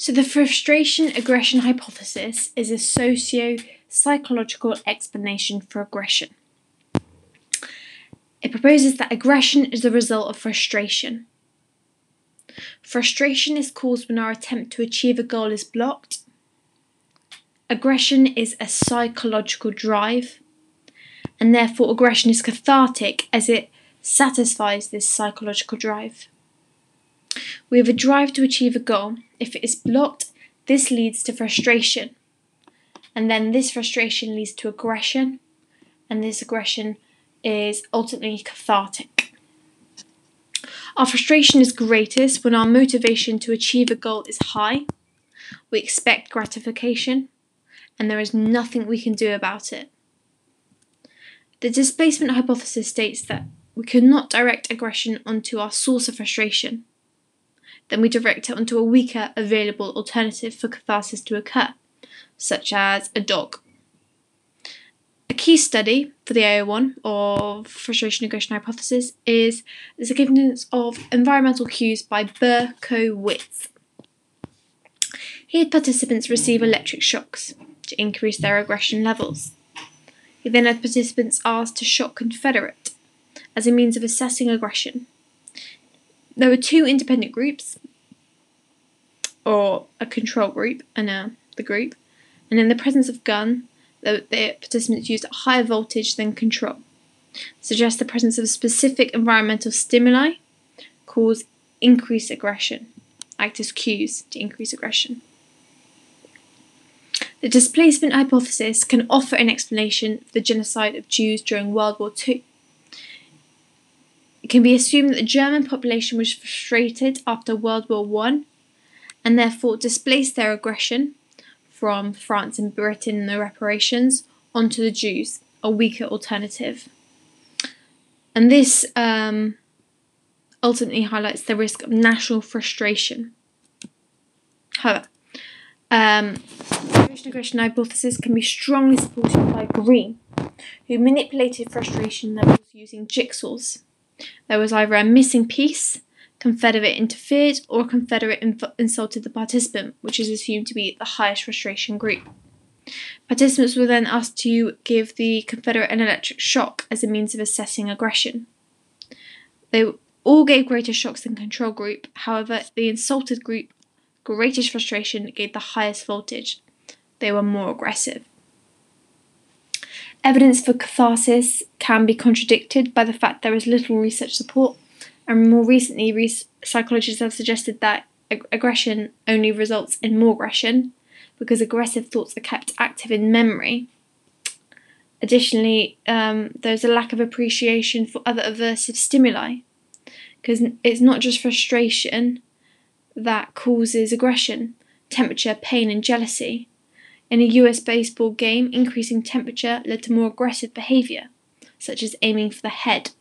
So, the frustration aggression hypothesis is a socio psychological explanation for aggression. It proposes that aggression is the result of frustration. Frustration is caused when our attempt to achieve a goal is blocked. Aggression is a psychological drive, and therefore, aggression is cathartic as it satisfies this psychological drive. We have a drive to achieve a goal. If it is blocked, this leads to frustration. And then this frustration leads to aggression. And this aggression is ultimately cathartic. Our frustration is greatest when our motivation to achieve a goal is high. We expect gratification, and there is nothing we can do about it. The displacement hypothesis states that we cannot direct aggression onto our source of frustration then we direct it onto a weaker available alternative for catharsis to occur, such as a dog. A key study for the AO1 of frustration aggression hypothesis is the significance of environmental cues by Berkowitz. He had participants receive electric shocks to increase their aggression levels. He then had participants asked to shock Confederate as a means of assessing aggression there were two independent groups, or a control group and a, the group, and in the presence of gun, the, the participants used a higher voltage than control. Suggests the presence of specific environmental stimuli cause increased aggression, act as cues to increase aggression. The displacement hypothesis can offer an explanation for the genocide of Jews during World War II. It can be assumed that the German population was frustrated after World War One, and therefore displaced their aggression from France and Britain and the reparations onto the Jews, a weaker alternative. And this um, ultimately highlights the risk of national frustration. However, um, frustration aggression hypothesis can be strongly supported by Green, who manipulated frustration levels using jigsaws. There was either a missing piece, Confederate interfered, or Confederate inf- insulted the participant, which is assumed to be the highest frustration group. Participants were then asked to give the Confederate an electric shock as a means of assessing aggression. They all gave greater shocks than control group, however, the insulted group, greatest frustration, gave the highest voltage. They were more aggressive. Evidence for catharsis can be contradicted by the fact there is little research support, and more recently, re- psychologists have suggested that ag- aggression only results in more aggression because aggressive thoughts are kept active in memory. Additionally, um, there's a lack of appreciation for other aversive stimuli because it's not just frustration that causes aggression, temperature, pain, and jealousy. In a US baseball game, increasing temperature led to more aggressive behaviour, such as aiming for the head.